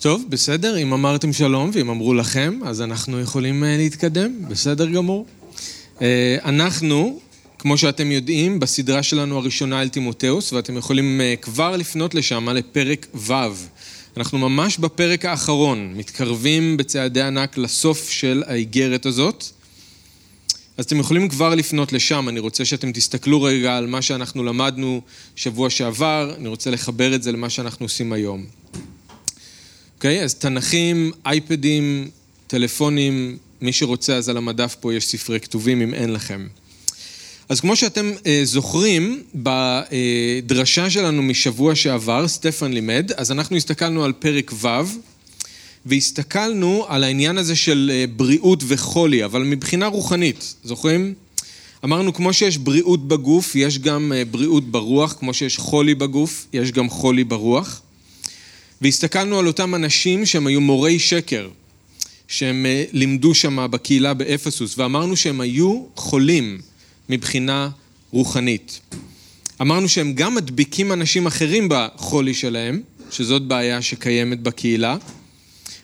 טוב, בסדר, אם אמרתם שלום ואם אמרו לכם, אז אנחנו יכולים אה, להתקדם, בסדר גמור. אה, אנחנו, כמו שאתם יודעים, בסדרה שלנו הראשונה אל תימותאוס, ואתם יכולים אה, כבר לפנות לשם, לפרק ו'. אנחנו ממש בפרק האחרון, מתקרבים בצעדי ענק לסוף של האיגרת הזאת. אז אתם יכולים כבר לפנות לשם, אני רוצה שאתם תסתכלו רגע על מה שאנחנו למדנו שבוע שעבר, אני רוצה לחבר את זה למה שאנחנו עושים היום. אוקיי? Okay, אז תנכים, אייפדים, טלפונים, מי שרוצה אז על המדף פה יש ספרי כתובים אם אין לכם. אז כמו שאתם אה, זוכרים, בדרשה שלנו משבוע שעבר, סטפן לימד, אז אנחנו הסתכלנו על פרק ו' והסתכלנו על העניין הזה של אה, בריאות וחולי, אבל מבחינה רוחנית, זוכרים? אמרנו, כמו שיש בריאות בגוף, יש גם אה, בריאות ברוח, כמו שיש חולי בגוף, יש גם חולי ברוח. והסתכלנו על אותם אנשים שהם היו מורי שקר, שהם אה, לימדו שם בקהילה באפסוס, ואמרנו שהם היו חולים מבחינה רוחנית. אמרנו שהם גם מדביקים אנשים אחרים בחולי שלהם, שזאת בעיה שקיימת בקהילה,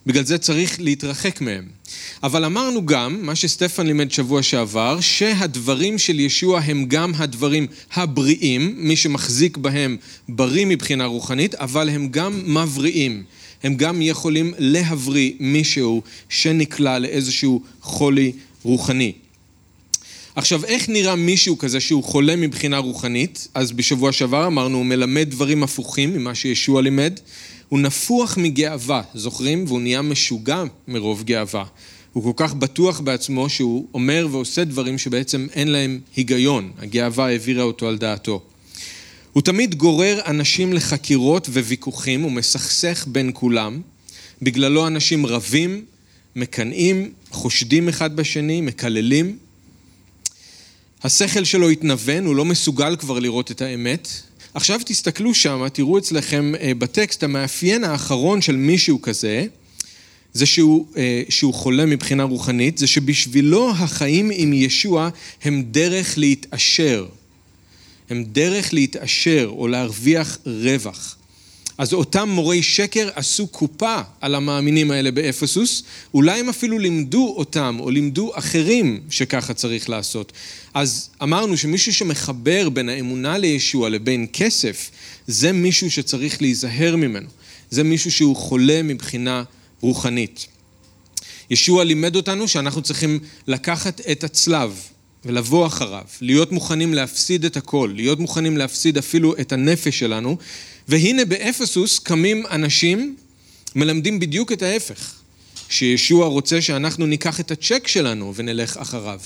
בגלל זה צריך להתרחק מהם. אבל אמרנו גם, מה שסטפן לימד שבוע שעבר, שהדברים של ישוע הם גם הדברים הבריאים, מי שמחזיק בהם בריא מבחינה רוחנית, אבל הם גם מבריאים. הם גם יכולים להבריא מישהו שנקלע לאיזשהו חולי רוחני. עכשיו, איך נראה מישהו כזה שהוא חולה מבחינה רוחנית? אז בשבוע שעבר אמרנו, הוא מלמד דברים הפוכים ממה שישוע לימד. הוא נפוח מגאווה, זוכרים? והוא נהיה משוגע מרוב גאווה. הוא כל כך בטוח בעצמו שהוא אומר ועושה דברים שבעצם אין להם היגיון. הגאווה העבירה אותו על דעתו. הוא תמיד גורר אנשים לחקירות וויכוחים ומסכסך בין כולם. בגללו אנשים רבים, מקנאים, חושדים אחד בשני, מקללים. השכל שלו התנוון, הוא לא מסוגל כבר לראות את האמת. עכשיו תסתכלו שם, תראו אצלכם אה, בטקסט, המאפיין האחרון של מישהו כזה, זה שהוא, אה, שהוא חולה מבחינה רוחנית, זה שבשבילו החיים עם ישוע הם דרך להתעשר. הם דרך להתעשר או להרוויח רווח. אז אותם מורי שקר עשו קופה על המאמינים האלה באפסוס, אולי הם אפילו לימדו אותם או לימדו אחרים שככה צריך לעשות. אז אמרנו שמישהו שמחבר בין האמונה לישוע לבין כסף, זה מישהו שצריך להיזהר ממנו. זה מישהו שהוא חולה מבחינה רוחנית. ישוע לימד אותנו שאנחנו צריכים לקחת את הצלב ולבוא אחריו, להיות מוכנים להפסיד את הכל, להיות מוכנים להפסיד אפילו את הנפש שלנו, והנה באפסוס קמים אנשים, מלמדים בדיוק את ההפך, שישוע רוצה שאנחנו ניקח את הצ'ק שלנו ונלך אחריו,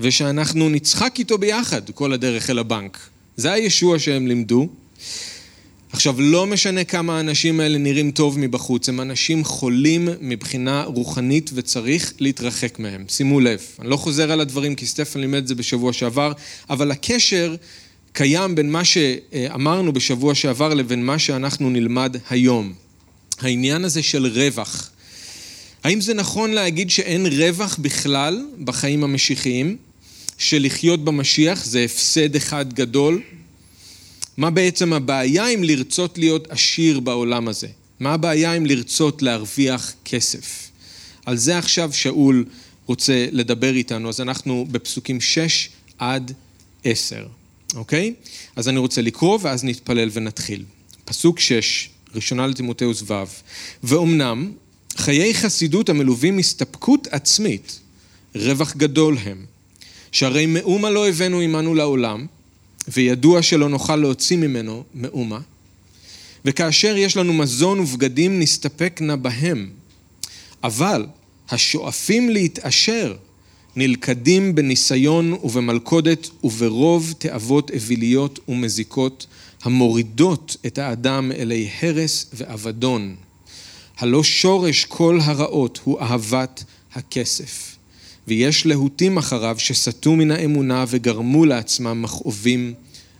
ושאנחנו נצחק איתו ביחד כל הדרך אל הבנק. זה הישוע שהם לימדו. עכשיו, לא משנה כמה האנשים האלה נראים טוב מבחוץ, הם אנשים חולים מבחינה רוחנית וצריך להתרחק מהם. שימו לב, אני לא חוזר על הדברים כי סטפן לימד את זה בשבוע שעבר, אבל הקשר קיים בין מה שאמרנו בשבוע שעבר לבין מה שאנחנו נלמד היום. העניין הזה של רווח. האם זה נכון להגיד שאין רווח בכלל בחיים המשיחיים? שלחיות במשיח זה הפסד אחד גדול? מה בעצם הבעיה עם לרצות להיות עשיר בעולם הזה? מה הבעיה עם לרצות להרוויח כסף? על זה עכשיו שאול רוצה לדבר איתנו, אז אנחנו בפסוקים 6 עד 10, אוקיי? אז אני רוצה לקרוא ואז נתפלל ונתחיל. פסוק 6, ראשונה לתימותאוס ו', ואומנם חיי חסידות המלווים הסתפקות עצמית, רווח גדול הם, שהרי מאומה לא הבאנו עמנו לעולם, וידוע שלא נוכל להוציא ממנו מאומה, וכאשר יש לנו מזון ובגדים נסתפק נא בהם. אבל השואפים להתעשר נלכדים בניסיון ובמלכודת וברוב תאוות אוויליות ומזיקות המורידות את האדם אלי הרס ואבדון. הלא שורש כל הרעות הוא אהבת הכסף. ויש להוטים אחריו שסטו מן האמונה וגרמו לעצמם מכאובים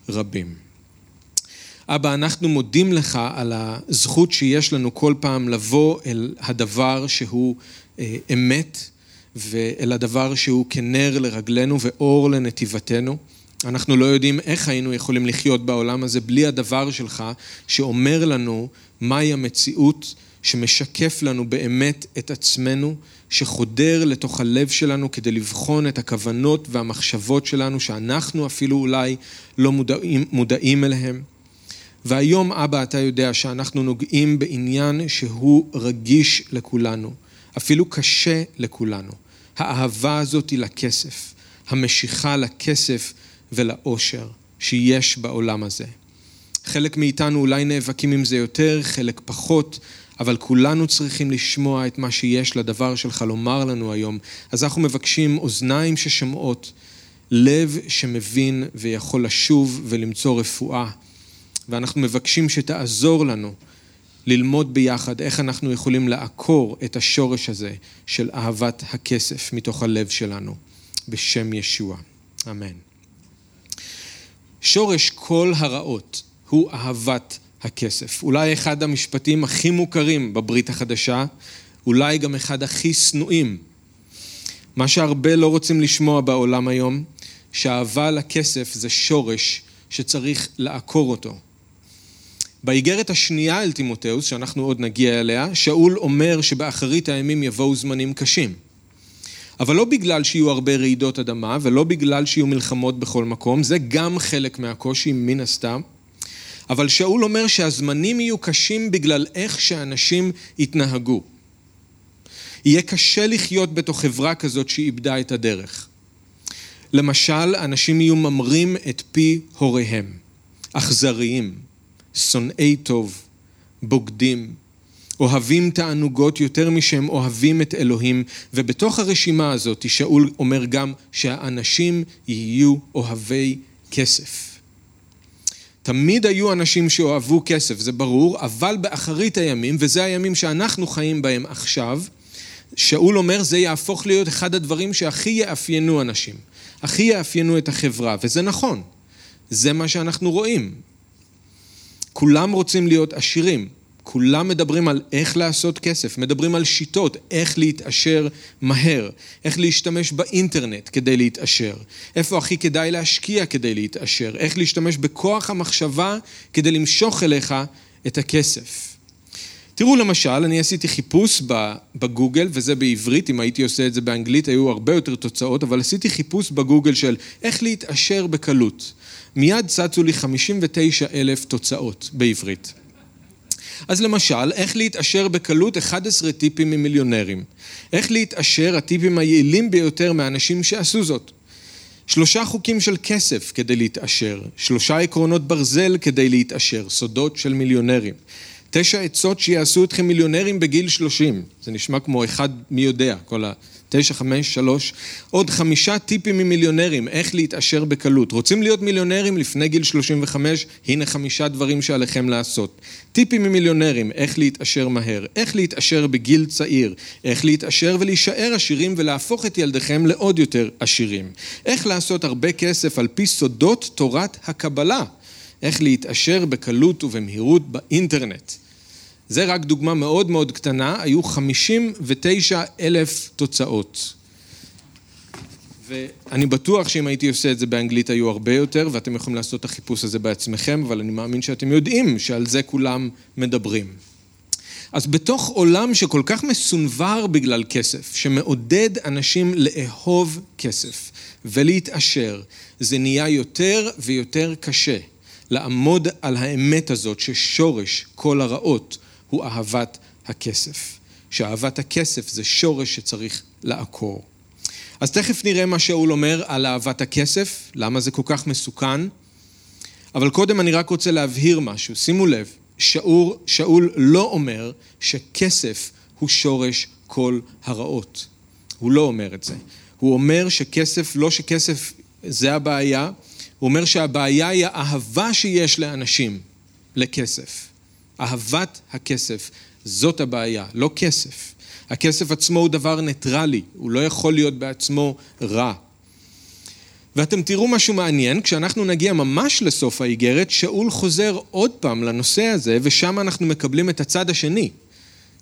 רבים. אבא, אנחנו מודים לך על הזכות שיש לנו כל פעם לבוא אל הדבר שהוא אה, אמת ואל הדבר שהוא כנר לרגלינו ואור לנתיבתנו. אנחנו לא יודעים איך היינו יכולים לחיות בעולם הזה בלי הדבר שלך שאומר לנו מהי המציאות שמשקף לנו באמת את עצמנו, שחודר לתוך הלב שלנו כדי לבחון את הכוונות והמחשבות שלנו, שאנחנו אפילו אולי לא מודעים, מודעים אליהם. והיום, אבא, אתה יודע שאנחנו נוגעים בעניין שהוא רגיש לכולנו, אפילו קשה לכולנו. האהבה הזאת היא לכסף, המשיכה לכסף ולאושר שיש בעולם הזה. חלק מאיתנו אולי נאבקים עם זה יותר, חלק פחות, אבל כולנו צריכים לשמוע את מה שיש לדבר שלך לומר לנו היום. אז אנחנו מבקשים אוזניים ששומעות, לב שמבין ויכול לשוב ולמצוא רפואה. ואנחנו מבקשים שתעזור לנו ללמוד ביחד איך אנחנו יכולים לעקור את השורש הזה של אהבת הכסף מתוך הלב שלנו, בשם ישוע. אמן. שורש כל הרעות הוא אהבת הכסף. אולי אחד המשפטים הכי מוכרים בברית החדשה, אולי גם אחד הכי שנואים. מה שהרבה לא רוצים לשמוע בעולם היום, שאהבה לכסף זה שורש שצריך לעקור אותו. באיגרת השנייה אל תימותאוס, שאנחנו עוד נגיע אליה, שאול אומר שבאחרית הימים יבואו זמנים קשים. אבל לא בגלל שיהיו הרבה רעידות אדמה ולא בגלל שיהיו מלחמות בכל מקום, זה גם חלק מהקושי מן הסתם, אבל שאול אומר שהזמנים יהיו קשים בגלל איך שאנשים יתנהגו. יהיה קשה לחיות בתוך חברה כזאת שאיבדה את הדרך. למשל, אנשים יהיו ממרים את פי הוריהם, אכזריים, שונאי טוב, בוגדים, אוהבים תענוגות יותר משהם אוהבים את אלוהים, ובתוך הרשימה הזאת שאול אומר גם שהאנשים יהיו אוהבי כסף. תמיד היו אנשים שאוהבו כסף, זה ברור, אבל באחרית הימים, וזה הימים שאנחנו חיים בהם עכשיו, שאול אומר זה יהפוך להיות אחד הדברים שהכי יאפיינו אנשים, הכי יאפיינו את החברה, וזה נכון, זה מה שאנחנו רואים. כולם רוצים להיות עשירים, כולם מדברים על איך לעשות כסף, מדברים על שיטות, איך להתעשר מהר, איך להשתמש באינטרנט כדי להתעשר, איפה הכי כדאי להשקיע כדי להתעשר, איך להשתמש בכוח המחשבה כדי למשוך אליך את הכסף. תראו למשל, אני עשיתי חיפוש בגוגל, וזה בעברית, אם הייתי עושה את זה באנגלית היו הרבה יותר תוצאות, אבל עשיתי חיפוש בגוגל של איך להתעשר בקלות. מיד צצו לי 59 אלף תוצאות בעברית. אז למשל, איך להתעשר בקלות 11 טיפים ממיליונרים. איך להתעשר הטיפים היעילים ביותר מאנשים שעשו זאת. שלושה חוקים של כסף כדי להתעשר, שלושה עקרונות ברזל כדי להתעשר, סודות של מיליונרים. תשע עצות שיעשו אתכם מיליונרים בגיל שלושים. זה נשמע כמו אחד מי יודע, כל ה... תשע, חמש, שלוש, עוד חמישה טיפים ממיליונרים, איך להתעשר בקלות. רוצים להיות מיליונרים לפני גיל 35? הנה חמישה דברים שעליכם לעשות. טיפים ממיליונרים, איך להתעשר מהר, איך להתעשר בגיל צעיר, איך להתעשר ולהישאר עשירים ולהפוך את ילדיכם לעוד יותר עשירים. איך לעשות הרבה כסף על פי סודות תורת הקבלה. איך להתעשר בקלות ובמהירות באינטרנט. זה רק דוגמה מאוד מאוד קטנה, היו 59 אלף תוצאות. ואני בטוח שאם הייתי עושה את זה באנגלית היו הרבה יותר, ואתם יכולים לעשות את החיפוש הזה בעצמכם, אבל אני מאמין שאתם יודעים שעל זה כולם מדברים. אז בתוך עולם שכל כך מסונבר בגלל כסף, שמעודד אנשים לאהוב כסף ולהתעשר, זה נהיה יותר ויותר קשה לעמוד על האמת הזאת ששורש כל הרעות הוא אהבת הכסף. שאהבת הכסף זה שורש שצריך לעקור. אז תכף נראה מה שאול אומר על אהבת הכסף, למה זה כל כך מסוכן. אבל קודם אני רק רוצה להבהיר משהו, שימו לב, שאול, שאול לא אומר שכסף הוא שורש כל הרעות. הוא לא אומר את זה. הוא אומר שכסף, לא שכסף זה הבעיה, הוא אומר שהבעיה היא האהבה שיש לאנשים לכסף. אהבת הכסף, זאת הבעיה, לא כסף. הכסף עצמו הוא דבר ניטרלי, הוא לא יכול להיות בעצמו רע. ואתם תראו משהו מעניין, כשאנחנו נגיע ממש לסוף האיגרת, שאול חוזר עוד פעם לנושא הזה, ושם אנחנו מקבלים את הצד השני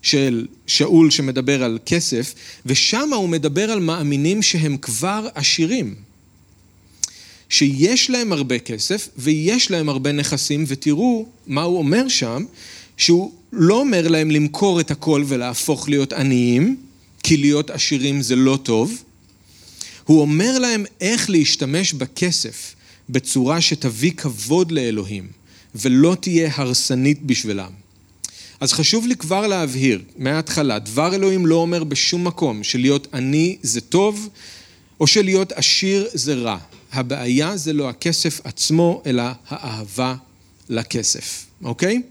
של שאול שמדבר על כסף, ושם הוא מדבר על מאמינים שהם כבר עשירים. שיש להם הרבה כסף ויש להם הרבה נכסים, ותראו מה הוא אומר שם, שהוא לא אומר להם למכור את הכל ולהפוך להיות עניים, כי להיות עשירים זה לא טוב. הוא אומר להם איך להשתמש בכסף בצורה שתביא כבוד לאלוהים, ולא תהיה הרסנית בשבילם. אז חשוב לי כבר להבהיר מההתחלה, דבר אלוהים לא אומר בשום מקום שלהיות עני זה טוב, או שלהיות עשיר זה רע. הבעיה זה לא הכסף עצמו, אלא האהבה לכסף, אוקיי?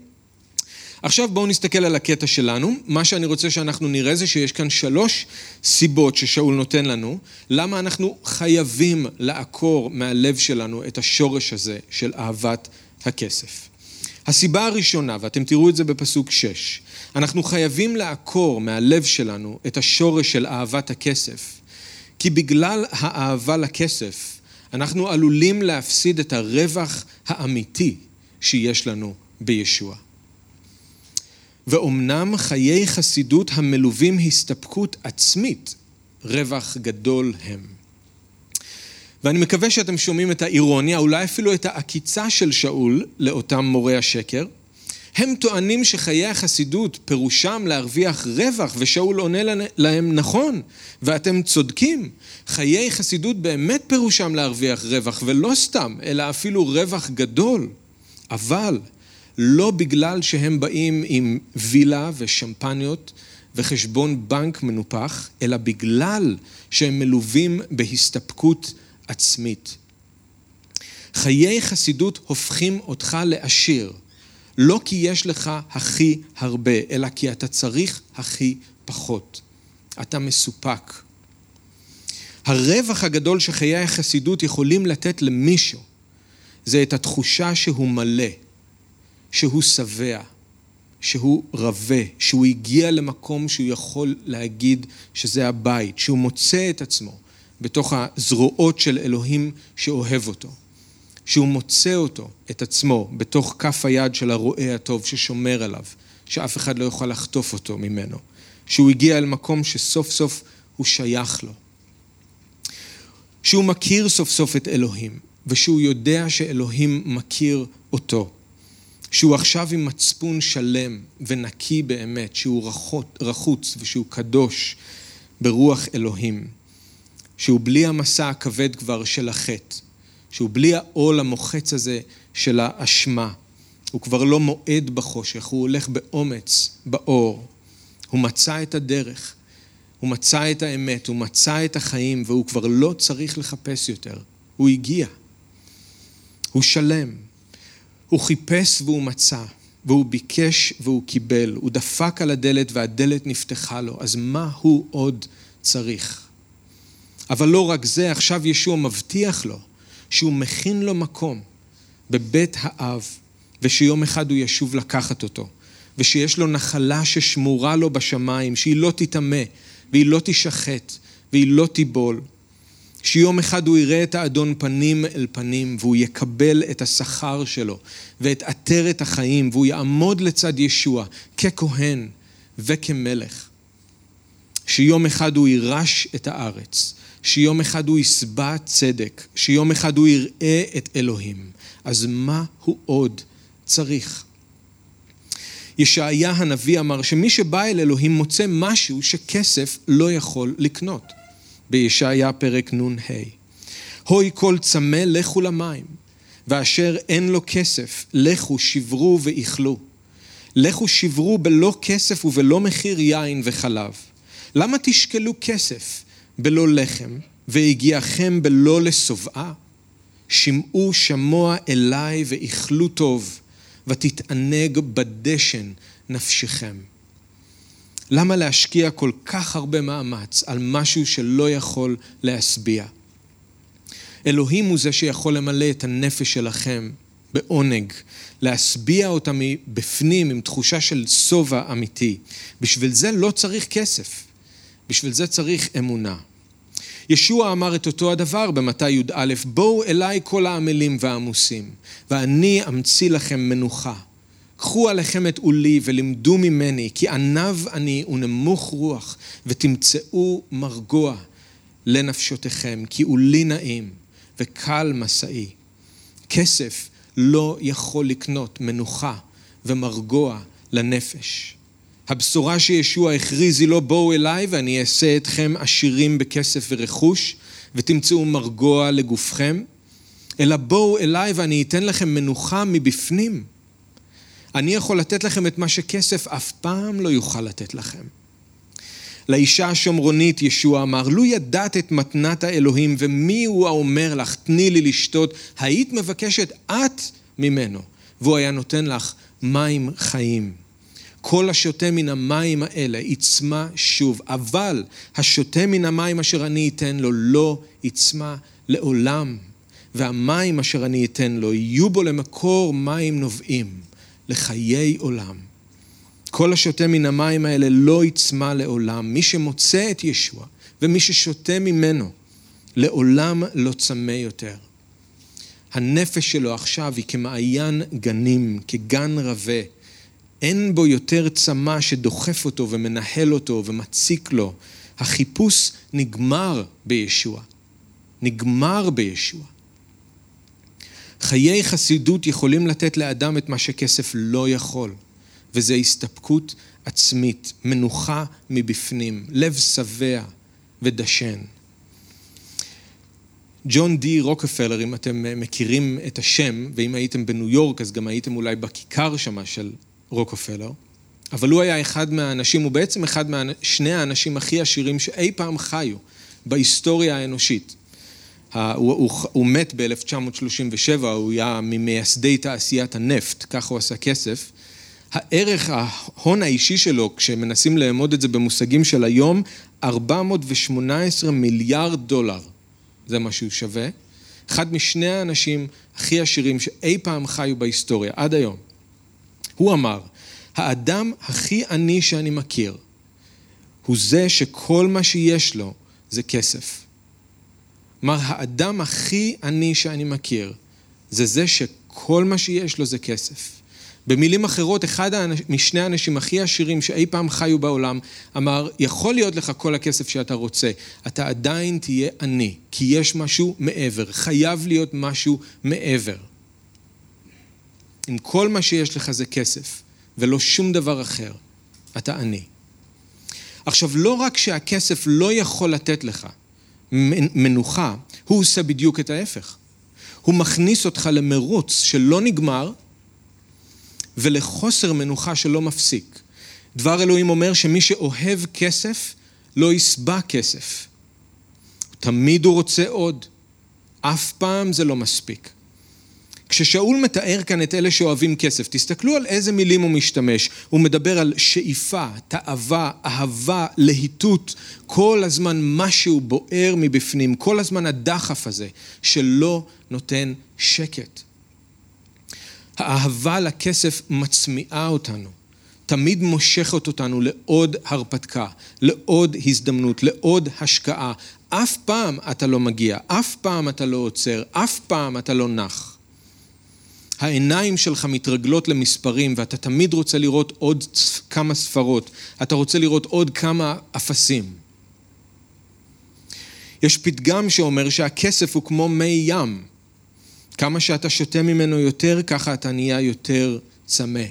עכשיו בואו נסתכל על הקטע שלנו. מה שאני רוצה שאנחנו נראה זה שיש כאן שלוש סיבות ששאול נותן לנו, למה אנחנו חייבים לעקור מהלב שלנו את השורש הזה של אהבת הכסף. הסיבה הראשונה, ואתם תראו את זה בפסוק 6, אנחנו חייבים לעקור מהלב שלנו את השורש של אהבת הכסף, כי בגלל האהבה לכסף, אנחנו עלולים להפסיד את הרווח האמיתי שיש לנו בישוע. ואומנם חיי חסידות המלווים הסתפקות עצמית, רווח גדול הם. ואני מקווה שאתם שומעים את האירוניה, אולי אפילו את העקיצה של שאול לאותם מורי השקר. הם טוענים שחיי החסידות פירושם להרוויח רווח, ושאול עונה להם נכון, ואתם צודקים. חיי חסידות באמת פירושם להרוויח רווח, ולא סתם, אלא אפילו רווח גדול. אבל לא בגלל שהם באים עם וילה ושמפניות וחשבון בנק מנופח, אלא בגלל שהם מלווים בהסתפקות עצמית. חיי חסידות הופכים אותך לעשיר, לא כי יש לך הכי הרבה, אלא כי אתה צריך הכי פחות. אתה מסופק. הרווח הגדול שחיי החסידות יכולים לתת למישהו, זה את התחושה שהוא מלא, שהוא שבע, שהוא רבה, שהוא הגיע למקום שהוא יכול להגיד שזה הבית, שהוא מוצא את עצמו בתוך הזרועות של אלוהים שאוהב אותו, שהוא מוצא אותו, את עצמו, בתוך כף היד של הרועה הטוב ששומר עליו, שאף אחד לא יוכל לחטוף אותו ממנו, שהוא הגיע אל מקום שסוף סוף הוא שייך לו, שהוא מכיר סוף סוף את אלוהים, ושהוא יודע שאלוהים מכיר אותו. שהוא עכשיו עם מצפון שלם ונקי באמת, שהוא רחות, רחוץ ושהוא קדוש ברוח אלוהים, שהוא בלי המסע הכבד כבר של החטא, שהוא בלי העול המוחץ הזה של האשמה, הוא כבר לא מועד בחושך, הוא הולך באומץ באור, הוא מצא את הדרך, הוא מצא את האמת, הוא מצא את החיים והוא כבר לא צריך לחפש יותר, הוא הגיע, הוא שלם. הוא חיפש והוא מצא, והוא ביקש והוא קיבל, הוא דפק על הדלת והדלת נפתחה לו, אז מה הוא עוד צריך? אבל לא רק זה, עכשיו ישוע מבטיח לו שהוא מכין לו מקום בבית האב, ושיום אחד הוא ישוב לקחת אותו, ושיש לו נחלה ששמורה לו בשמיים, שהיא לא תטמא, והיא לא תשחט, והיא לא תיבול, שיום אחד הוא יראה את האדון פנים אל פנים והוא יקבל את השכר שלו ואת עטרת החיים והוא יעמוד לצד ישוע ככהן וכמלך. שיום אחד הוא יירש את הארץ, שיום אחד הוא יסבע צדק, שיום אחד הוא יראה את אלוהים. אז מה הוא עוד צריך? ישעיה הנביא אמר שמי שבא אל אלוהים מוצא משהו שכסף לא יכול לקנות. בישעיה פרק נ"ה. הוי כל צמא לכו למים, ואשר אין לו כסף, לכו שברו ואיכלו. לכו שברו בלא כסף ובלא מחיר יין וחלב. למה תשקלו כסף בלא לחם, והגיעכם בלא לשובעה? שמעו שמוע אליי ואיכלו טוב, ותתענג בדשן נפשכם. למה להשקיע כל כך הרבה מאמץ על משהו שלא יכול להשביע? אלוהים הוא זה שיכול למלא את הנפש שלכם בעונג, להשביע אותה מבפנים עם תחושה של שובע אמיתי. בשביל זה לא צריך כסף, בשביל זה צריך אמונה. ישוע אמר את אותו הדבר במתי י"א, בואו אליי כל העמלים והעמוסים, ואני אמציא לכם מנוחה. קחו עליכם את עולי ולמדו ממני, כי עניו אני ונמוך רוח, ותמצאו מרגוע לנפשותיכם, כי עולי נעים וקל משאי. כסף לא יכול לקנות מנוחה ומרגוע לנפש. הבשורה שישוע הכריז היא לא בואו אליי ואני אעשה אתכם עשירים בכסף ורכוש ותמצאו מרגוע לגופכם, אלא בואו אליי ואני אתן לכם מנוחה מבפנים. אני יכול לתת לכם את מה שכסף אף פעם לא יוכל לתת לכם. לאישה השומרונית ישוע אמר, לו ידעת את מתנת האלוהים ומי הוא האומר לך, תני לי לשתות, היית מבקשת את ממנו, והוא היה נותן לך מים חיים. כל השותה מן המים האלה יצמא שוב, אבל השותה מן המים אשר אני אתן לו לא יצמא לעולם, והמים אשר אני אתן לו יהיו בו למקור מים נובעים, לחיי עולם. כל השותה מן המים האלה לא יצמא לעולם. מי שמוצא את ישוע ומי ששותה ממנו, לעולם לא צמא יותר. הנפש שלו עכשיו היא כמעיין גנים, כגן רבה. אין בו יותר צמא שדוחף אותו ומנהל אותו ומציק לו. החיפוש נגמר בישוע. נגמר בישוע. חיי חסידות יכולים לתת לאדם את מה שכסף לא יכול. וזה הסתפקות עצמית, מנוחה מבפנים, לב שבע ודשן. ג'ון די רוקפלר, אם אתם מכירים את השם, ואם הייתם בניו יורק אז גם הייתם אולי בכיכר שמה של רוקפלר, אבל הוא היה אחד מהאנשים, הוא בעצם אחד משני האנשים הכי עשירים שאי פעם חיו בהיסטוריה האנושית. הוא, הוא, הוא מת ב-1937, הוא היה ממייסדי תעשיית הנפט, ככה הוא עשה כסף, הערך, ההון האישי שלו, כשמנסים לאמוד את זה במושגים של היום, 418 מיליארד דולר. זה מה שהוא שווה. אחד משני האנשים הכי עשירים שאי פעם חיו בהיסטוריה, עד היום. הוא אמר, האדם הכי עני שאני מכיר, הוא זה שכל מה שיש לו זה כסף. כלומר, האדם הכי עני שאני מכיר, זה זה שכל מה שיש לו זה כסף. במילים אחרות, אחד משני האנשים הכי עשירים שאי פעם חיו בעולם אמר, יכול להיות לך כל הכסף שאתה רוצה, אתה עדיין תהיה עני, כי יש משהו מעבר, חייב להיות משהו מעבר. אם כל מה שיש לך זה כסף, ולא שום דבר אחר, אתה עני. עכשיו, לא רק שהכסף לא יכול לתת לך מנוחה, הוא עושה בדיוק את ההפך. הוא מכניס אותך למרוץ שלא נגמר, ולחוסר מנוחה שלא מפסיק. דבר אלוהים אומר שמי שאוהב כסף, לא יסבע כסף. תמיד הוא רוצה עוד. אף פעם זה לא מספיק. כששאול מתאר כאן את אלה שאוהבים כסף, תסתכלו על איזה מילים הוא משתמש. הוא מדבר על שאיפה, תאווה, אהבה, להיטות, כל הזמן משהו בוער מבפנים, כל הזמן הדחף הזה שלא נותן שקט. האהבה לכסף מצמיעה אותנו, תמיד מושכת אותנו לעוד הרפתקה, לעוד הזדמנות, לעוד השקעה. אף פעם אתה לא מגיע, אף פעם אתה לא עוצר, אף פעם אתה לא נח. העיניים שלך מתרגלות למספרים ואתה תמיד רוצה לראות עוד כמה ספרות, אתה רוצה לראות עוד כמה אפסים. יש פתגם שאומר שהכסף הוא כמו מי ים. כמה שאתה שותה ממנו יותר, ככה אתה נהיה יותר צמא.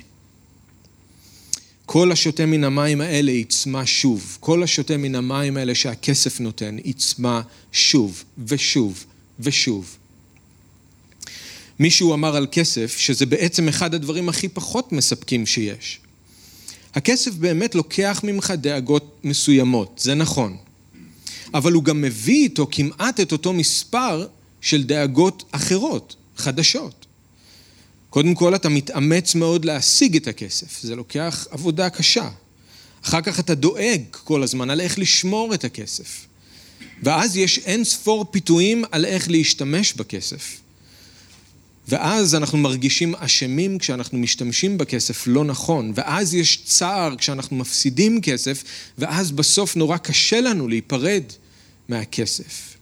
כל השותה מן המים האלה יצמא שוב. כל השותה מן המים האלה שהכסף נותן יצמא שוב ושוב ושוב. מישהו אמר על כסף שזה בעצם אחד הדברים הכי פחות מספקים שיש. הכסף באמת לוקח ממך דאגות מסוימות, זה נכון. אבל הוא גם מביא איתו כמעט את אותו מספר של דאגות אחרות, חדשות. קודם כל אתה מתאמץ מאוד להשיג את הכסף, זה לוקח עבודה קשה. אחר כך אתה דואג כל הזמן על איך לשמור את הכסף. ואז יש אין ספור פיתויים על איך להשתמש בכסף. ואז אנחנו מרגישים אשמים כשאנחנו משתמשים בכסף לא נכון, ואז יש צער כשאנחנו מפסידים כסף, ואז בסוף נורא קשה לנו להיפרד מהכסף.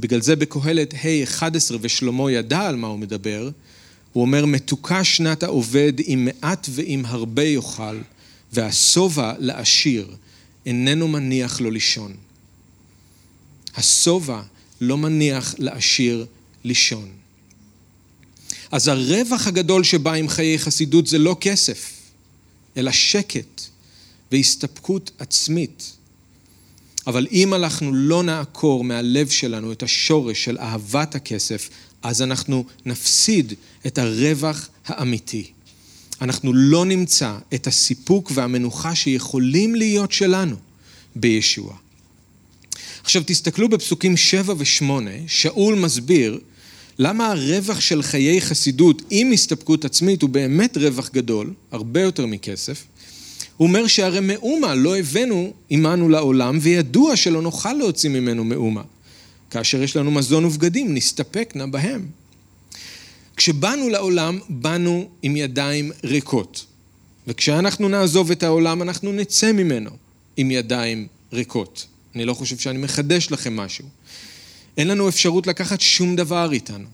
בגלל זה בקהלת ה' 11 ושלמה ידע על מה הוא מדבר, הוא אומר מתוקה שנת העובד עם מעט ועם הרבה יאכל, והשובע לעשיר איננו מניח לו לישון. השובע לא מניח לעשיר לישון. אז הרווח הגדול שבא עם חיי חסידות זה לא כסף, אלא שקט והסתפקות עצמית. אבל אם אנחנו לא נעקור מהלב שלנו את השורש של אהבת הכסף, אז אנחנו נפסיד את הרווח האמיתי. אנחנו לא נמצא את הסיפוק והמנוחה שיכולים להיות שלנו בישוע. עכשיו תסתכלו בפסוקים 7 ו-8, שאול מסביר למה הרווח של חיי חסידות עם הסתפקות עצמית הוא באמת רווח גדול, הרבה יותר מכסף. הוא אומר שהרי מאומה לא הבאנו עמנו לעולם, וידוע שלא נוכל להוציא ממנו מאומה. כאשר יש לנו מזון ובגדים, נסתפק נא בהם. כשבאנו לעולם, באנו עם ידיים ריקות. וכשאנחנו נעזוב את העולם, אנחנו נצא ממנו עם ידיים ריקות. אני לא חושב שאני מחדש לכם משהו. אין לנו אפשרות לקחת שום דבר איתנו.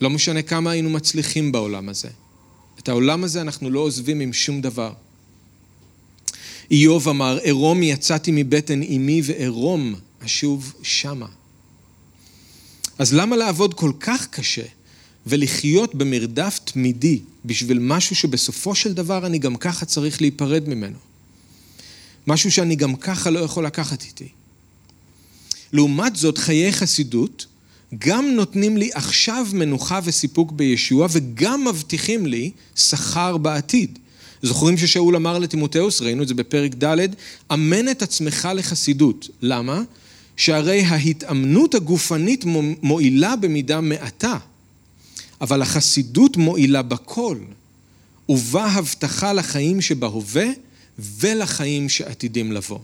לא משנה כמה היינו מצליחים בעולם הזה. את העולם הזה אנחנו לא עוזבים עם שום דבר. איוב אמר, ערום יצאתי מבטן אמי וערום אשוב שמה. אז למה לעבוד כל כך קשה ולחיות במרדף תמידי בשביל משהו שבסופו של דבר אני גם ככה צריך להיפרד ממנו? משהו שאני גם ככה לא יכול לקחת איתי. לעומת זאת, חיי חסידות גם נותנים לי עכשיו מנוחה וסיפוק בישוע וגם מבטיחים לי שכר בעתיד. זוכרים ששאול אמר לטימותאוס, ראינו את זה בפרק ד', אמן את עצמך לחסידות. למה? שהרי ההתאמנות הגופנית מועילה במידה מעטה, אבל החסידות מועילה בכל, ובה הבטחה לחיים שבהווה ולחיים שעתידים לבוא.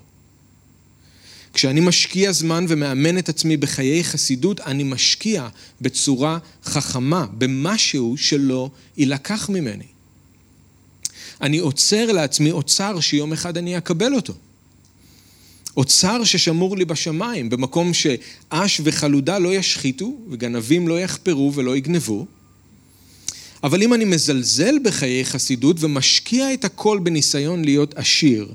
כשאני משקיע זמן ומאמן את עצמי בחיי חסידות, אני משקיע בצורה חכמה, במשהו שלא יילקח ממני. אני עוצר לעצמי אוצר שיום אחד אני אקבל אותו. אוצר ששמור לי בשמיים, במקום שאש וחלודה לא ישחיתו, וגנבים לא יחפרו ולא יגנבו. אבל אם אני מזלזל בחיי חסידות ומשקיע את הכל בניסיון להיות עשיר,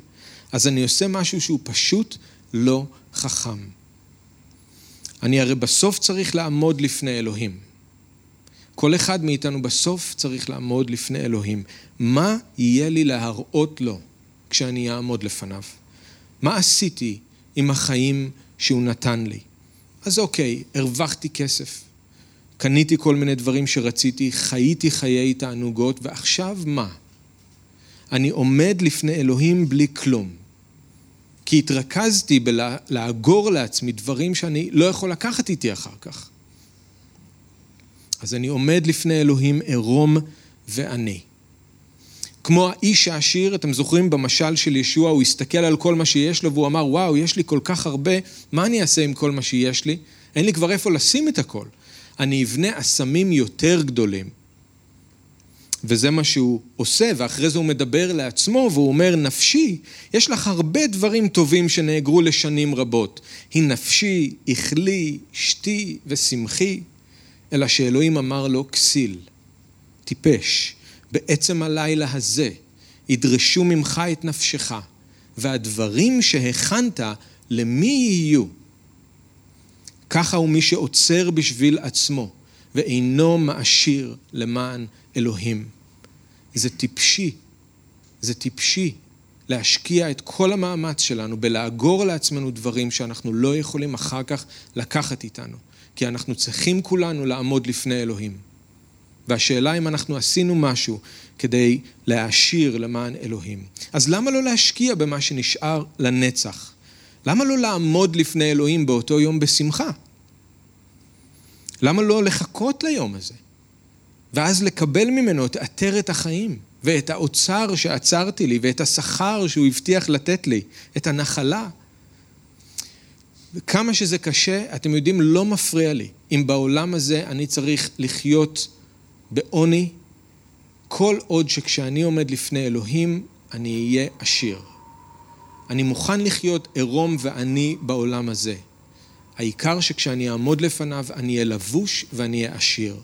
אז אני עושה משהו שהוא פשוט לא חכם. אני הרי בסוף צריך לעמוד לפני אלוהים. כל אחד מאיתנו בסוף צריך לעמוד לפני אלוהים. מה יהיה לי להראות לו כשאני אעמוד לפניו? מה עשיתי עם החיים שהוא נתן לי? אז אוקיי, הרווחתי כסף, קניתי כל מיני דברים שרציתי, חייתי חיי תענוגות, ועכשיו מה? אני עומד לפני אלוהים בלי כלום. כי התרכזתי בלאגור לעצמי דברים שאני לא יכול לקחת איתי אחר כך. אז אני עומד לפני אלוהים עירום ועני. כמו האיש העשיר, אתם זוכרים במשל של ישוע, הוא הסתכל על כל מה שיש לו והוא אמר, וואו, יש לי כל כך הרבה, מה אני אעשה עם כל מה שיש לי? אין לי כבר איפה לשים את הכל. אני אבנה אסמים יותר גדולים. וזה מה שהוא עושה, ואחרי זה הוא מדבר לעצמו והוא אומר, נפשי, יש לך הרבה דברים טובים שנאגרו לשנים רבות. היא נפשי, אכלי, שתי ושמחי. אלא שאלוהים אמר לו, כסיל, טיפש, בעצם הלילה הזה ידרשו ממך את נפשך, והדברים שהכנת, למי יהיו? ככה הוא מי שעוצר בשביל עצמו, ואינו מעשיר למען אלוהים. זה טיפשי, זה טיפשי להשקיע את כל המאמץ שלנו בלאגור לעצמנו דברים שאנחנו לא יכולים אחר כך לקחת איתנו. כי אנחנו צריכים כולנו לעמוד לפני אלוהים. והשאלה אם אנחנו עשינו משהו כדי להעשיר למען אלוהים. אז למה לא להשקיע במה שנשאר לנצח? למה לא לעמוד לפני אלוהים באותו יום בשמחה? למה לא לחכות ליום הזה? ואז לקבל ממנו את עטרת החיים, ואת האוצר שעצרתי לי, ואת השכר שהוא הבטיח לתת לי, את הנחלה. וכמה שזה קשה, אתם יודעים, לא מפריע לי. אם בעולם הזה אני צריך לחיות בעוני, כל עוד שכשאני עומד לפני אלוהים, אני אהיה עשיר. אני מוכן לחיות עירום ועני בעולם הזה. העיקר שכשאני אעמוד לפניו, אני אהיה לבוש ואני אהיה עשיר.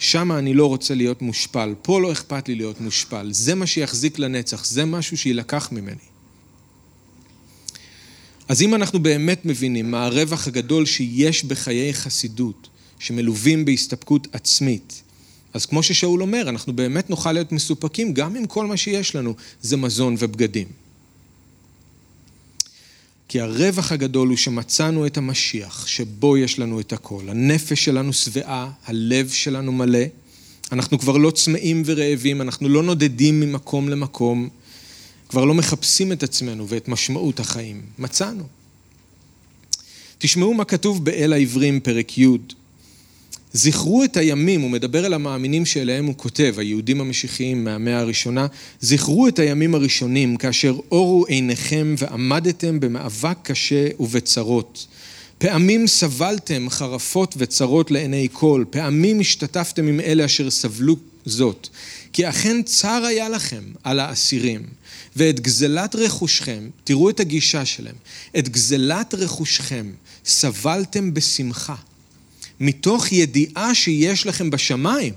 שם אני לא רוצה להיות מושפל, פה לא אכפת לי להיות מושפל. זה מה שיחזיק לנצח, זה משהו שיילקח ממני. אז אם אנחנו באמת מבינים מה הרווח הגדול שיש בחיי חסידות, שמלווים בהסתפקות עצמית, אז כמו ששאול אומר, אנחנו באמת נוכל להיות מסופקים גם אם כל מה שיש לנו זה מזון ובגדים. כי הרווח הגדול הוא שמצאנו את המשיח, שבו יש לנו את הכל. הנפש שלנו שבעה, הלב שלנו מלא. אנחנו כבר לא צמאים ורעבים, אנחנו לא נודדים ממקום למקום, כבר לא מחפשים את עצמנו ואת משמעות החיים. מצאנו. תשמעו מה כתוב באל העברים, פרק י'. זכרו את הימים, הוא מדבר על המאמינים שאליהם הוא כותב, היהודים המשיחיים מהמאה הראשונה, זכרו את הימים הראשונים כאשר אורו עיניכם ועמדתם במאבק קשה ובצרות. פעמים סבלתם חרפות וצרות לעיני כל, פעמים השתתפתם עם אלה אשר סבלו זאת, כי אכן צר היה לכם על האסירים, ואת גזלת רכושכם, תראו את הגישה שלהם, את גזלת רכושכם סבלתם בשמחה. מתוך ידיעה שיש לכם בשמיים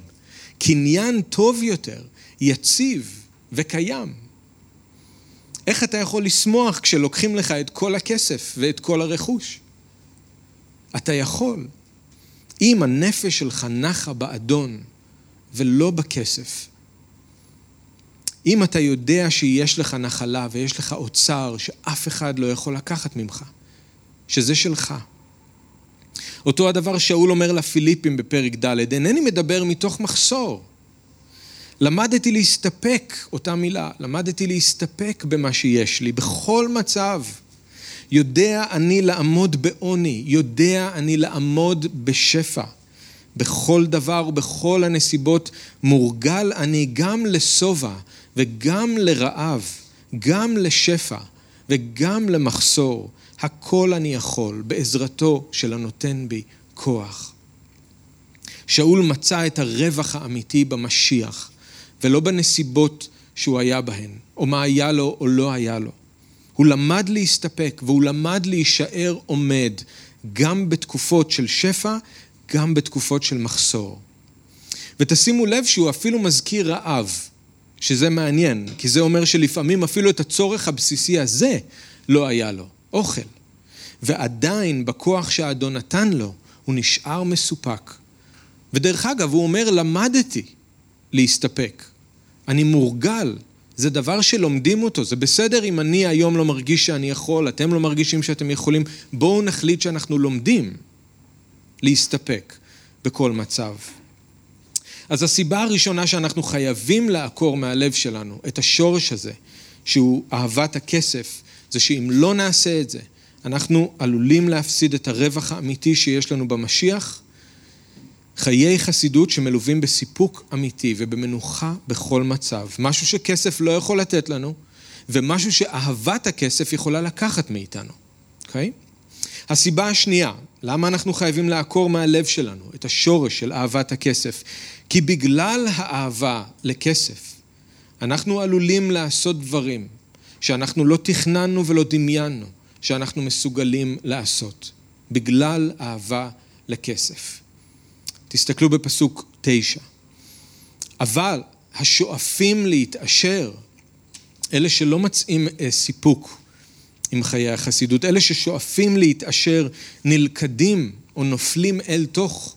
קניין טוב יותר, יציב וקיים. איך אתה יכול לשמוח כשלוקחים לך את כל הכסף ואת כל הרכוש? אתה יכול. אם הנפש שלך נחה באדון ולא בכסף, אם אתה יודע שיש לך נחלה ויש לך אוצר שאף אחד לא יכול לקחת ממך, שזה שלך, אותו הדבר שאול אומר לפיליפים בפרק ד', אינני מדבר מתוך מחסור. למדתי להסתפק, אותה מילה, למדתי להסתפק במה שיש לי, בכל מצב. יודע אני לעמוד בעוני, יודע אני לעמוד בשפע. בכל דבר ובכל הנסיבות מורגל אני גם לשובע וגם לרעב, גם לשפע וגם למחסור. הכל אני יכול בעזרתו של הנותן בי כוח. שאול מצא את הרווח האמיתי במשיח, ולא בנסיבות שהוא היה בהן, או מה היה לו או לא היה לו. הוא למד להסתפק והוא למד להישאר עומד גם בתקופות של שפע, גם בתקופות של מחסור. ותשימו לב שהוא אפילו מזכיר רעב, שזה מעניין, כי זה אומר שלפעמים אפילו את הצורך הבסיסי הזה לא היה לו. אוכל. ועדיין בכוח שהאדון נתן לו, הוא נשאר מסופק. ודרך אגב, הוא אומר, למדתי להסתפק. אני מורגל. זה דבר שלומדים אותו. זה בסדר אם אני היום לא מרגיש שאני יכול, אתם לא מרגישים שאתם יכולים. בואו נחליט שאנחנו לומדים להסתפק בכל מצב. אז הסיבה הראשונה שאנחנו חייבים לעקור מהלב שלנו את השורש הזה, שהוא אהבת הכסף, זה שאם לא נעשה את זה, אנחנו עלולים להפסיד את הרווח האמיתי שיש לנו במשיח, חיי חסידות שמלווים בסיפוק אמיתי ובמנוחה בכל מצב. משהו שכסף לא יכול לתת לנו, ומשהו שאהבת הכסף יכולה לקחת מאיתנו, אוקיי? Okay? הסיבה השנייה, למה אנחנו חייבים לעקור מהלב שלנו את השורש של אהבת הכסף? כי בגלל האהבה לכסף, אנחנו עלולים לעשות דברים שאנחנו לא תכננו ולא דמיינו, שאנחנו מסוגלים לעשות, בגלל אהבה לכסף. תסתכלו בפסוק תשע. אבל השואפים להתעשר, אלה שלא מצאים אה, סיפוק עם חיי החסידות, אלה ששואפים להתעשר, נלכדים או נופלים אל תוך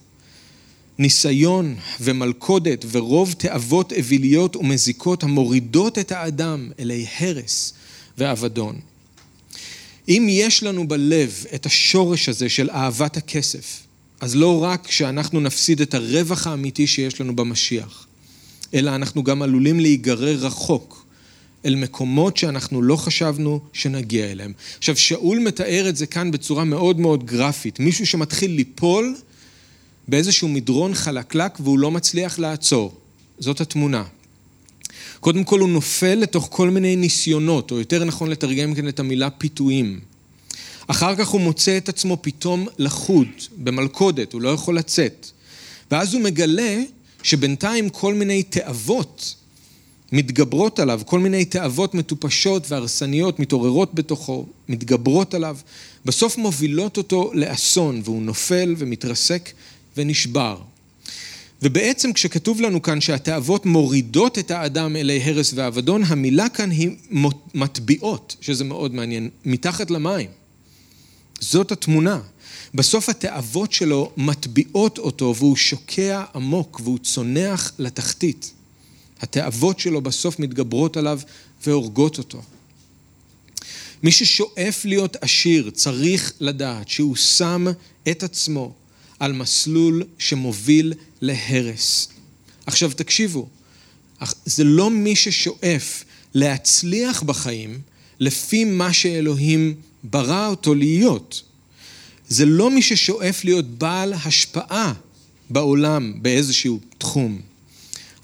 ניסיון ומלכודת ורוב תאוות אוויליות ומזיקות המורידות את האדם אלי הרס ואבדון. אם יש לנו בלב את השורש הזה של אהבת הכסף, אז לא רק שאנחנו נפסיד את הרווח האמיתי שיש לנו במשיח, אלא אנחנו גם עלולים להיגרר רחוק אל מקומות שאנחנו לא חשבנו שנגיע אליהם. עכשיו, שאול מתאר את זה כאן בצורה מאוד מאוד גרפית. מישהו שמתחיל ליפול באיזשהו מדרון חלקלק והוא לא מצליח לעצור. זאת התמונה. קודם כל הוא נופל לתוך כל מיני ניסיונות, או יותר נכון לתרגם כאן את המילה פיתויים. אחר כך הוא מוצא את עצמו פתאום לחוד, במלכודת, הוא לא יכול לצאת. ואז הוא מגלה שבינתיים כל מיני תאוות מתגברות עליו, כל מיני תאוות מטופשות והרסניות מתעוררות בתוכו, מתגברות עליו, בסוף מובילות אותו לאסון, והוא נופל ומתרסק ונשבר. ובעצם כשכתוב לנו כאן שהתאוות מורידות את האדם אלי הרס ואבדון, המילה כאן היא מטביעות, שזה מאוד מעניין, מתחת למים. זאת התמונה. בסוף התאוות שלו מטביעות אותו והוא שוקע עמוק והוא צונח לתחתית. התאוות שלו בסוף מתגברות עליו והורגות אותו. מי ששואף להיות עשיר צריך לדעת שהוא שם את עצמו על מסלול שמוביל להרס. עכשיו תקשיבו, זה לא מי ששואף להצליח בחיים לפי מה שאלוהים ברא אותו להיות. זה לא מי ששואף להיות בעל השפעה בעולם באיזשהו תחום.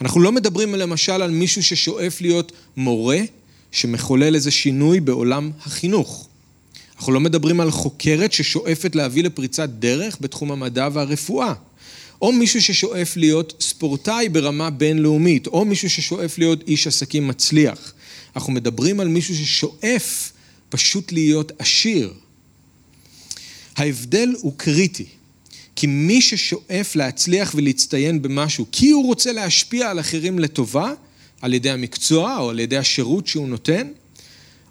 אנחנו לא מדברים למשל על מישהו ששואף להיות מורה שמחולל איזה שינוי בעולם החינוך. אנחנו לא מדברים על חוקרת ששואפת להביא לפריצת דרך בתחום המדע והרפואה. או מישהו ששואף להיות ספורטאי ברמה בינלאומית, או מישהו ששואף להיות איש עסקים מצליח. אנחנו מדברים על מישהו ששואף פשוט להיות עשיר. ההבדל הוא קריטי, כי מי ששואף להצליח ולהצטיין במשהו, כי הוא רוצה להשפיע על אחרים לטובה, על ידי המקצוע או על ידי השירות שהוא נותן,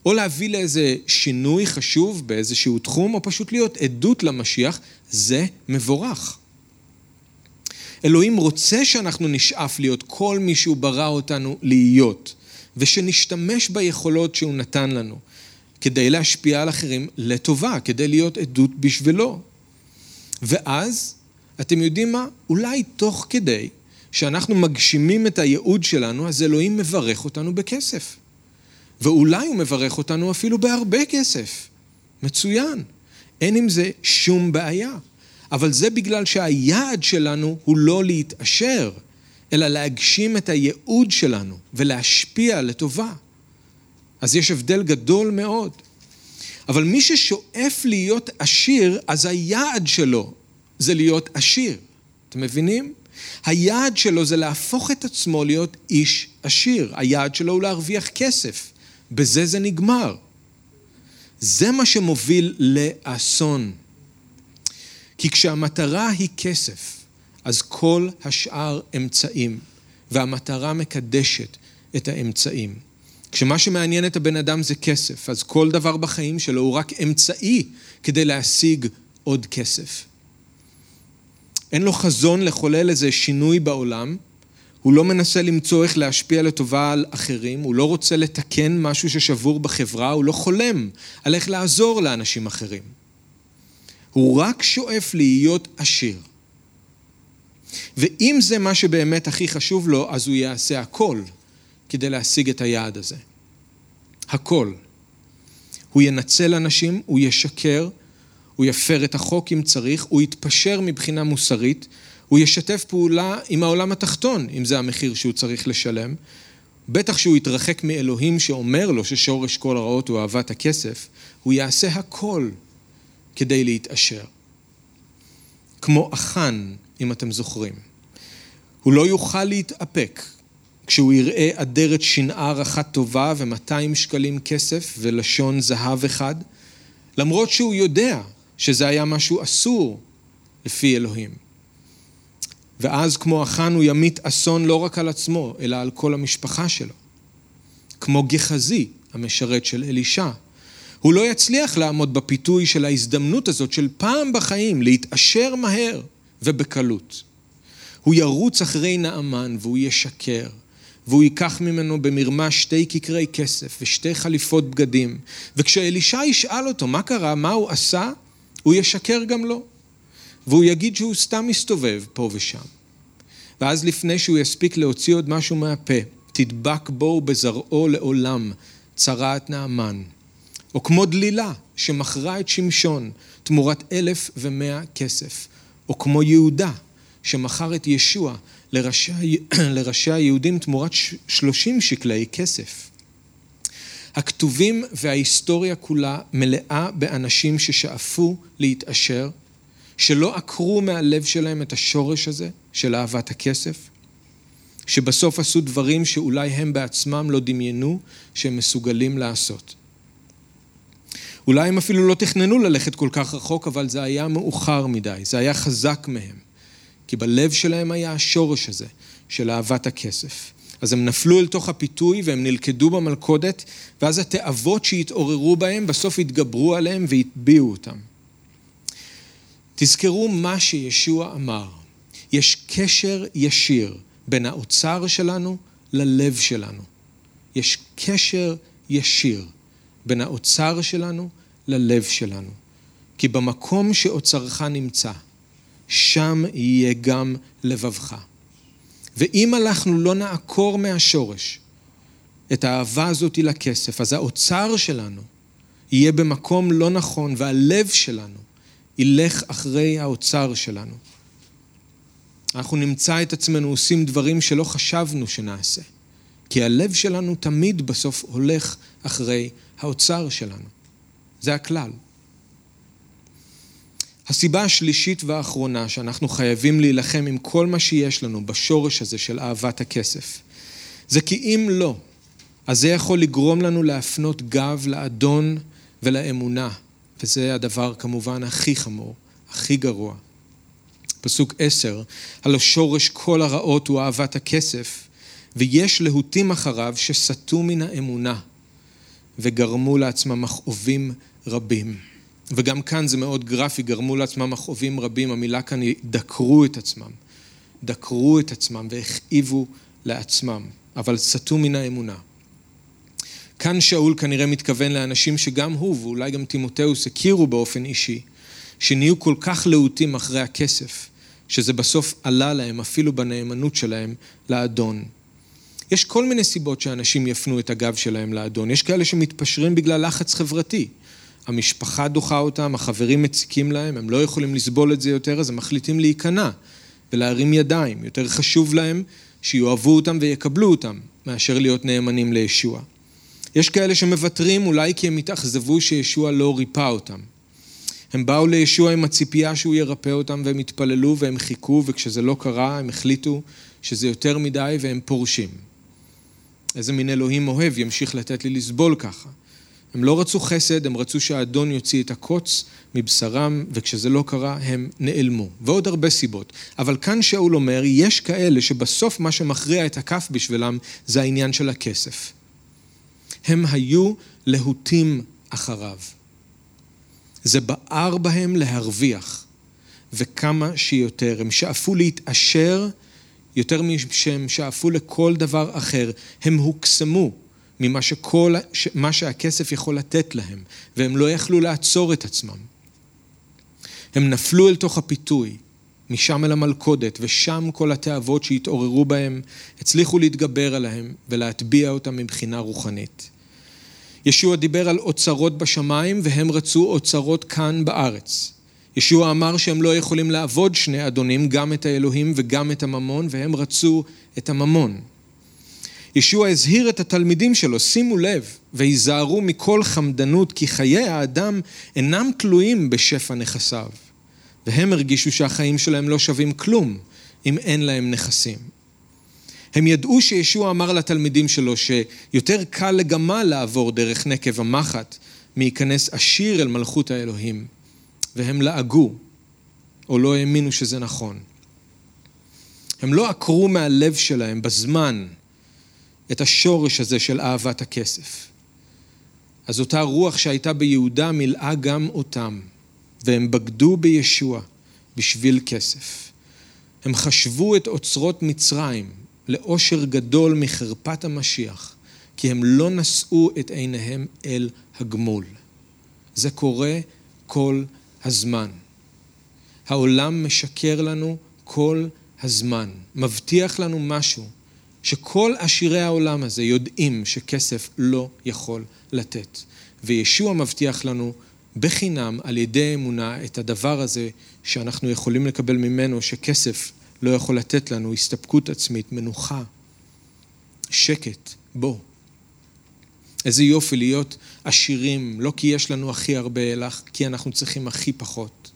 או להביא לאיזה שינוי חשוב באיזשהו תחום, או פשוט להיות עדות למשיח, זה מבורך. אלוהים רוצה שאנחנו נשאף להיות כל מי שהוא ברא אותנו להיות, ושנשתמש ביכולות שהוא נתן לנו, כדי להשפיע על אחרים לטובה, כדי להיות עדות בשבילו. ואז, אתם יודעים מה? אולי תוך כדי שאנחנו מגשימים את הייעוד שלנו, אז אלוהים מברך אותנו בכסף. ואולי הוא מברך אותנו אפילו בהרבה כסף. מצוין. אין עם זה שום בעיה. אבל זה בגלל שהיעד שלנו הוא לא להתעשר, אלא להגשים את הייעוד שלנו ולהשפיע לטובה. אז יש הבדל גדול מאוד. אבל מי ששואף להיות עשיר, אז היעד שלו זה להיות עשיר. אתם מבינים? היעד שלו זה להפוך את עצמו להיות איש עשיר. היעד שלו הוא להרוויח כסף. בזה זה נגמר. זה מה שמוביל לאסון. כי כשהמטרה היא כסף, אז כל השאר אמצעים, והמטרה מקדשת את האמצעים. כשמה שמעניין את הבן אדם זה כסף, אז כל דבר בחיים שלו הוא רק אמצעי כדי להשיג עוד כסף. אין לו חזון לחולל איזה שינוי בעולם, הוא לא מנסה למצוא איך להשפיע לטובה על אחרים, הוא לא רוצה לתקן משהו ששבור בחברה, הוא לא חולם על איך לעזור לאנשים אחרים. הוא רק שואף להיות עשיר. ואם זה מה שבאמת הכי חשוב לו, אז הוא יעשה הכל כדי להשיג את היעד הזה. הכל. הוא ינצל אנשים, הוא ישקר, הוא יפר את החוק אם צריך, הוא יתפשר מבחינה מוסרית, הוא ישתף פעולה עם העולם התחתון, אם זה המחיר שהוא צריך לשלם. בטח שהוא יתרחק מאלוהים שאומר לו ששורש כל הרעות הוא אהבת הכסף, הוא יעשה הכל כדי להתעשר. כמו אחן, אם אתם זוכרים. הוא לא יוכל להתאפק כשהוא יראה אדרת שנער אחת טובה ו-200 שקלים כסף ולשון זהב אחד, למרות שהוא יודע שזה היה משהו אסור לפי אלוהים. ואז כמו אחן הוא ימיט אסון לא רק על עצמו, אלא על כל המשפחה שלו. כמו גחזי, המשרת של אלישע. הוא לא יצליח לעמוד בפיתוי של ההזדמנות הזאת של פעם בחיים להתעשר מהר ובקלות. הוא ירוץ אחרי נעמן והוא ישקר, והוא ייקח ממנו במרמה שתי כיכרי כסף ושתי חליפות בגדים, וכשאלישע ישאל אותו מה קרה, מה הוא עשה, הוא ישקר גם לו, והוא יגיד שהוא סתם מסתובב פה ושם. ואז לפני שהוא יספיק להוציא עוד משהו מהפה, תדבק בו ובזרעו לעולם צרעת נעמן. או כמו דלילה שמכרה את שמשון תמורת אלף ומאה כסף. או כמו יהודה שמכר את ישוע לראשי, לראשי היהודים תמורת שלושים שקלי כסף. הכתובים וההיסטוריה כולה מלאה באנשים ששאפו להתעשר, שלא עקרו מהלב שלהם את השורש הזה של אהבת הכסף, שבסוף עשו דברים שאולי הם בעצמם לא דמיינו שהם מסוגלים לעשות. אולי הם אפילו לא תכננו ללכת כל כך רחוק, אבל זה היה מאוחר מדי, זה היה חזק מהם. כי בלב שלהם היה השורש הזה של אהבת הכסף. אז הם נפלו אל תוך הפיתוי והם נלכדו במלכודת, ואז התאוות שהתעוררו בהם בסוף התגברו עליהם והטביעו אותם. תזכרו מה שישוע אמר. יש קשר ישיר בין האוצר שלנו ללב שלנו. יש קשר ישיר בין האוצר שלנו ללב שלנו. כי במקום שאוצרך נמצא, שם יהיה גם לבבך. ואם אנחנו לא נעקור מהשורש את האהבה הזאת לכסף, אז האוצר שלנו יהיה במקום לא נכון, והלב שלנו ילך אחרי האוצר שלנו. אנחנו נמצא את עצמנו עושים דברים שלא חשבנו שנעשה, כי הלב שלנו תמיד בסוף הולך אחרי האוצר שלנו. זה הכלל. הסיבה השלישית והאחרונה שאנחנו חייבים להילחם עם כל מה שיש לנו בשורש הזה של אהבת הכסף, זה כי אם לא, אז זה יכול לגרום לנו להפנות גב לאדון ולאמונה, וזה הדבר כמובן הכי חמור, הכי גרוע. פסוק עשר, הלא שורש כל הרעות הוא אהבת הכסף, ויש להוטים אחריו שסטו מן האמונה, וגרמו לעצמם מכאובים רבים. וגם כאן זה מאוד גרפי, גרמו לעצמם מכאובים רבים, המילה כאן היא דקרו את עצמם. דקרו את עצמם והכאיבו לעצמם, אבל סטו מן האמונה. כאן שאול כנראה מתכוון לאנשים שגם הוא, ואולי גם תימותאוס, הכירו באופן אישי, שנהיו כל כך להוטים אחרי הכסף, שזה בסוף עלה להם, אפילו בנאמנות שלהם, לאדון. יש כל מיני סיבות שאנשים יפנו את הגב שלהם לאדון. יש כאלה שמתפשרים בגלל לחץ חברתי. המשפחה דוחה אותם, החברים מציקים להם, הם לא יכולים לסבול את זה יותר, אז הם מחליטים להיכנע ולהרים ידיים. יותר חשוב להם שיאהבו אותם ויקבלו אותם, מאשר להיות נאמנים לישוע. יש כאלה שמוותרים אולי כי הם התאכזבו שישוע לא ריפא אותם. הם באו לישוע עם הציפייה שהוא ירפא אותם והם התפללו והם חיכו וכשזה לא קרה הם החליטו שזה יותר מדי והם פורשים. איזה מין אלוהים אוהב ימשיך לתת לי לסבול ככה. הם לא רצו חסד, הם רצו שהאדון יוציא את הקוץ מבשרם, וכשזה לא קרה, הם נעלמו. ועוד הרבה סיבות. אבל כאן שאול אומר, יש כאלה שבסוף מה שמכריע את הכף בשבילם זה העניין של הכסף. הם היו להוטים אחריו. זה בער בהם להרוויח, וכמה שיותר. הם שאפו להתעשר יותר משהם שאפו לכל דבר אחר. הם הוקסמו ממה שכל, מה שהכסף יכול לתת להם, והם לא יכלו לעצור את עצמם. הם נפלו אל תוך הפיתוי, משם אל המלכודת, ושם כל התאוות שהתעוררו בהם הצליחו להתגבר עליהם ולהטביע אותם מבחינה רוחנית. ישוע דיבר על אוצרות בשמיים והם רצו אוצרות כאן בארץ. ישוע אמר שהם לא יכולים לעבוד שני אדונים, גם את האלוהים וגם את הממון, והם רצו את הממון. ישוע הזהיר את התלמידים שלו, שימו לב, והיזהרו מכל חמדנות, כי חיי האדם אינם תלויים בשפע נכסיו. והם הרגישו שהחיים שלהם לא שווים כלום אם אין להם נכסים. הם ידעו שישוע אמר לתלמידים שלו שיותר קל לגמל לעבור דרך נקב המחט מייכנס עשיר אל מלכות האלוהים. והם לעגו, או לא האמינו שזה נכון. הם לא עקרו מהלב שלהם בזמן את השורש הזה של אהבת הכסף. אז אותה רוח שהייתה ביהודה מילאה גם אותם, והם בגדו בישוע בשביל כסף. הם חשבו את אוצרות מצרים לאושר גדול מחרפת המשיח, כי הם לא נשאו את עיניהם אל הגמול. זה קורה כל הזמן. העולם משקר לנו כל הזמן, מבטיח לנו משהו שכל עשירי העולם הזה יודעים שכסף לא יכול לתת. וישוע מבטיח לנו בחינם על ידי אמונה את הדבר הזה שאנחנו יכולים לקבל ממנו שכסף לא יכול לתת לנו, הסתפקות עצמית, מנוחה, שקט, בוא. איזה יופי להיות עשירים, לא כי יש לנו הכי הרבה, אלא כי אנחנו צריכים הכי פחות.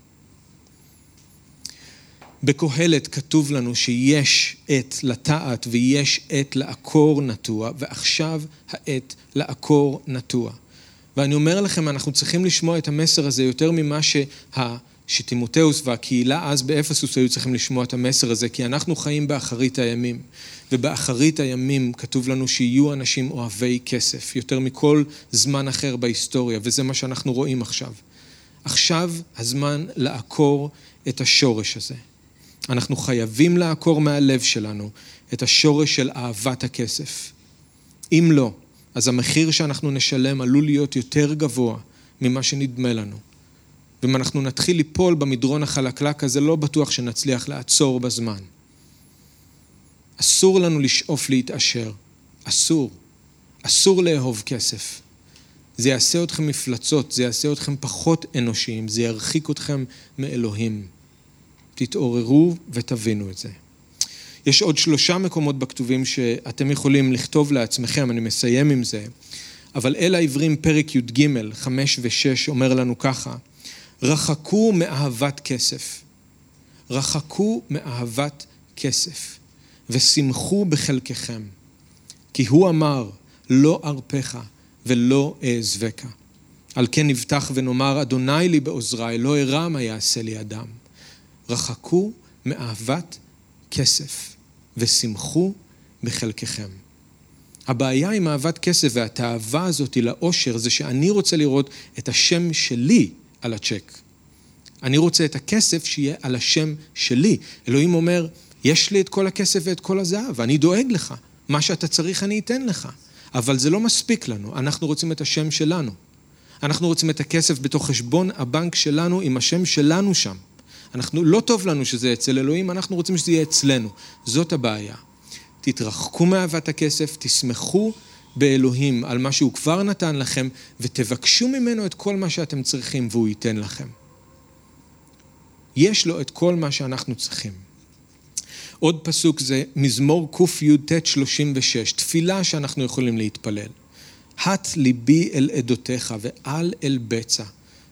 בקהלת כתוב לנו שיש עת לטעת ויש עת לעקור נטוע, ועכשיו העת לעקור נטוע. ואני אומר לכם, אנחנו צריכים לשמוע את המסר הזה יותר ממה שה... שטימותאוס והקהילה אז באפסוס היו צריכים לשמוע את המסר הזה, כי אנחנו חיים באחרית הימים, ובאחרית הימים כתוב לנו שיהיו אנשים אוהבי כסף, יותר מכל זמן אחר בהיסטוריה, וזה מה שאנחנו רואים עכשיו. עכשיו הזמן לעקור את השורש הזה. אנחנו חייבים לעקור מהלב שלנו את השורש של אהבת הכסף. אם לא, אז המחיר שאנחנו נשלם עלול להיות יותר גבוה ממה שנדמה לנו. ואם אנחנו נתחיל ליפול במדרון החלקלק הזה, לא בטוח שנצליח לעצור בזמן. אסור לנו לשאוף להתעשר. אסור. אסור לאהוב כסף. זה יעשה אתכם מפלצות, זה יעשה אתכם פחות אנושיים, זה ירחיק אתכם מאלוהים. תתעוררו ותבינו את זה. יש עוד שלושה מקומות בכתובים שאתם יכולים לכתוב לעצמכם, אני מסיים עם זה, אבל אל העברים פרק י"ג, חמש ושש, אומר לנו ככה, רחקו מאהבת כסף. רחקו מאהבת כסף, ושמחו בחלקכם. כי הוא אמר, לא ארפך ולא אעזבך. על כן נבטח ונאמר, אדוני לי בעוזרי, לא ארע מה יעשה לי אדם. רחקו מאהבת כסף, ושמחו בחלקכם. הבעיה עם אהבת כסף והתאווה הזאת לאושר זה שאני רוצה לראות את השם שלי על הצ'ק. אני רוצה את הכסף שיהיה על השם שלי. אלוהים אומר, יש לי את כל הכסף ואת כל הזהב, ואני דואג לך. מה שאתה צריך אני אתן לך. אבל זה לא מספיק לנו, אנחנו רוצים את השם שלנו. אנחנו רוצים את הכסף בתוך חשבון הבנק שלנו עם השם שלנו שם. אנחנו, לא טוב לנו שזה אצל אלוהים, אנחנו רוצים שזה יהיה אצלנו. זאת הבעיה. תתרחקו מאהבת הכסף, תשמחו באלוהים על מה שהוא כבר נתן לכם, ותבקשו ממנו את כל מה שאתם צריכים והוא ייתן לכם. יש לו את כל מה שאנחנו צריכים. עוד פסוק זה מזמור קי"ט 36, תפילה שאנחנו יכולים להתפלל. הט ליבי אל עדותיך ואל אל בצע.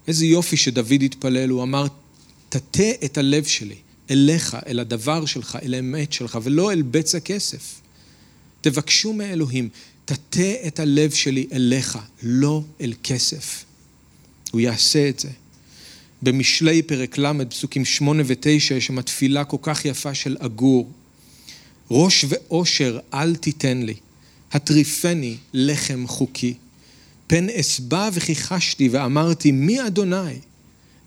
איזה יופי שדוד התפלל, הוא אמר, תטה את הלב שלי אליך, אל הדבר שלך, אל האמת שלך, ולא אל בצע כסף. תבקשו מאלוהים, תטה את הלב שלי אליך, לא אל כסף. הוא יעשה את זה. במשלי פרק ל', פסוקים שמונה ותשע, יש שם תפילה כל כך יפה של עגור. ראש ואושר אל תיתן לי, הטריפני לחם חוקי. פן אשבע וכיחשתי ואמרתי מי אדוני?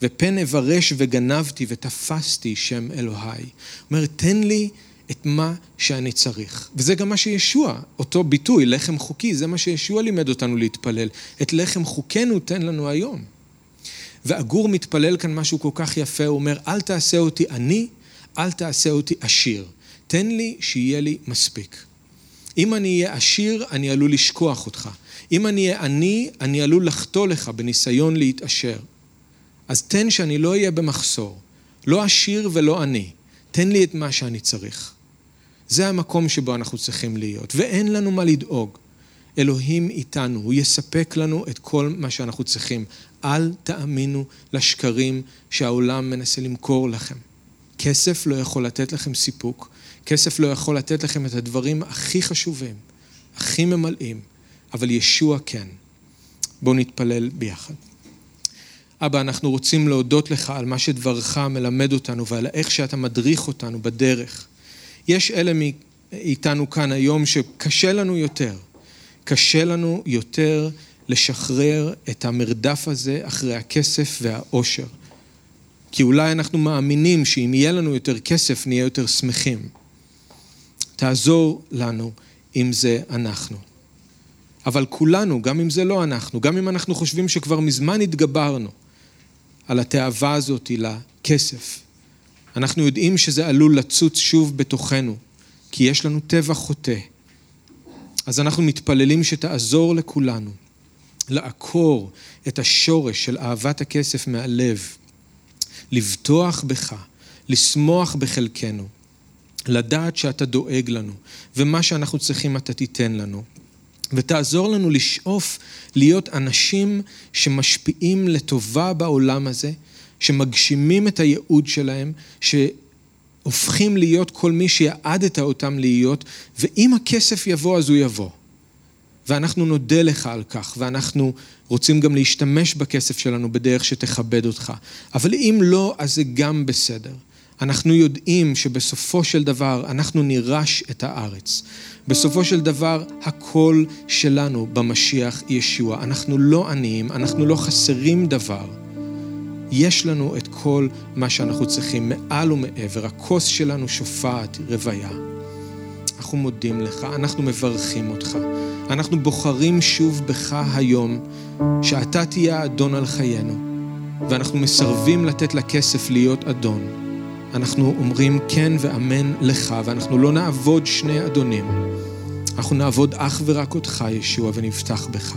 ופן אברש וגנבתי ותפסתי שם אלוהי. אומר, תן לי את מה שאני צריך. וזה גם מה שישוע, אותו ביטוי, לחם חוקי, זה מה שישוע לימד אותנו להתפלל. את לחם חוקנו תן לנו היום. ועגור מתפלל כאן משהו כל כך יפה, הוא אומר, אל תעשה אותי עני, אל תעשה אותי עשיר. תן לי שיהיה לי מספיק. אם אני אהיה עשיר, אני עלול לשכוח אותך. אם אני אהיה עני, אני עלול לחטוא לך בניסיון להתעשר. אז תן שאני לא אהיה במחסור, לא עשיר ולא עני. תן לי את מה שאני צריך. זה המקום שבו אנחנו צריכים להיות, ואין לנו מה לדאוג. אלוהים איתנו, הוא יספק לנו את כל מה שאנחנו צריכים. אל תאמינו לשקרים שהעולם מנסה למכור לכם. כסף לא יכול לתת לכם סיפוק, כסף לא יכול לתת לכם את הדברים הכי חשובים, הכי ממלאים, אבל ישוע כן. בואו נתפלל ביחד. אבא, אנחנו רוצים להודות לך על מה שדברך מלמד אותנו ועל איך שאתה מדריך אותנו בדרך. יש אלה מאיתנו כאן היום שקשה לנו יותר. קשה לנו יותר לשחרר את המרדף הזה אחרי הכסף והאושר. כי אולי אנחנו מאמינים שאם יהיה לנו יותר כסף נהיה יותר שמחים. תעזור לנו אם זה אנחנו. אבל כולנו, גם אם זה לא אנחנו, גם אם אנחנו חושבים שכבר מזמן התגברנו על התאווה הזאת לכסף, אנחנו יודעים שזה עלול לצוץ שוב בתוכנו, כי יש לנו טבע חוטא. אז אנחנו מתפללים שתעזור לכולנו לעקור את השורש של אהבת הכסף מהלב, לבטוח בך, לשמוח בחלקנו, לדעת שאתה דואג לנו, ומה שאנחנו צריכים אתה תיתן לנו. ותעזור לנו לשאוף להיות אנשים שמשפיעים לטובה בעולם הזה, שמגשימים את הייעוד שלהם, שהופכים להיות כל מי שיעדת אותם להיות, ואם הכסף יבוא אז הוא יבוא. ואנחנו נודה לך על כך, ואנחנו רוצים גם להשתמש בכסף שלנו בדרך שתכבד אותך. אבל אם לא, אז זה גם בסדר. אנחנו יודעים שבסופו של דבר אנחנו נירש את הארץ. בסופו של דבר הכל שלנו במשיח ישוע. אנחנו לא עניים, אנחנו לא חסרים דבר. יש לנו את כל מה שאנחנו צריכים, מעל ומעבר. הכוס שלנו שופעת, רוויה. אנחנו מודים לך, אנחנו מברכים אותך. אנחנו בוחרים שוב בך היום, שאתה תהיה האדון על חיינו, ואנחנו מסרבים לתת לכסף להיות אדון. אנחנו אומרים כן ואמן לך, ואנחנו לא נעבוד שני אדונים. אנחנו נעבוד אך ורק אותך, ישוע, ונבטח בך.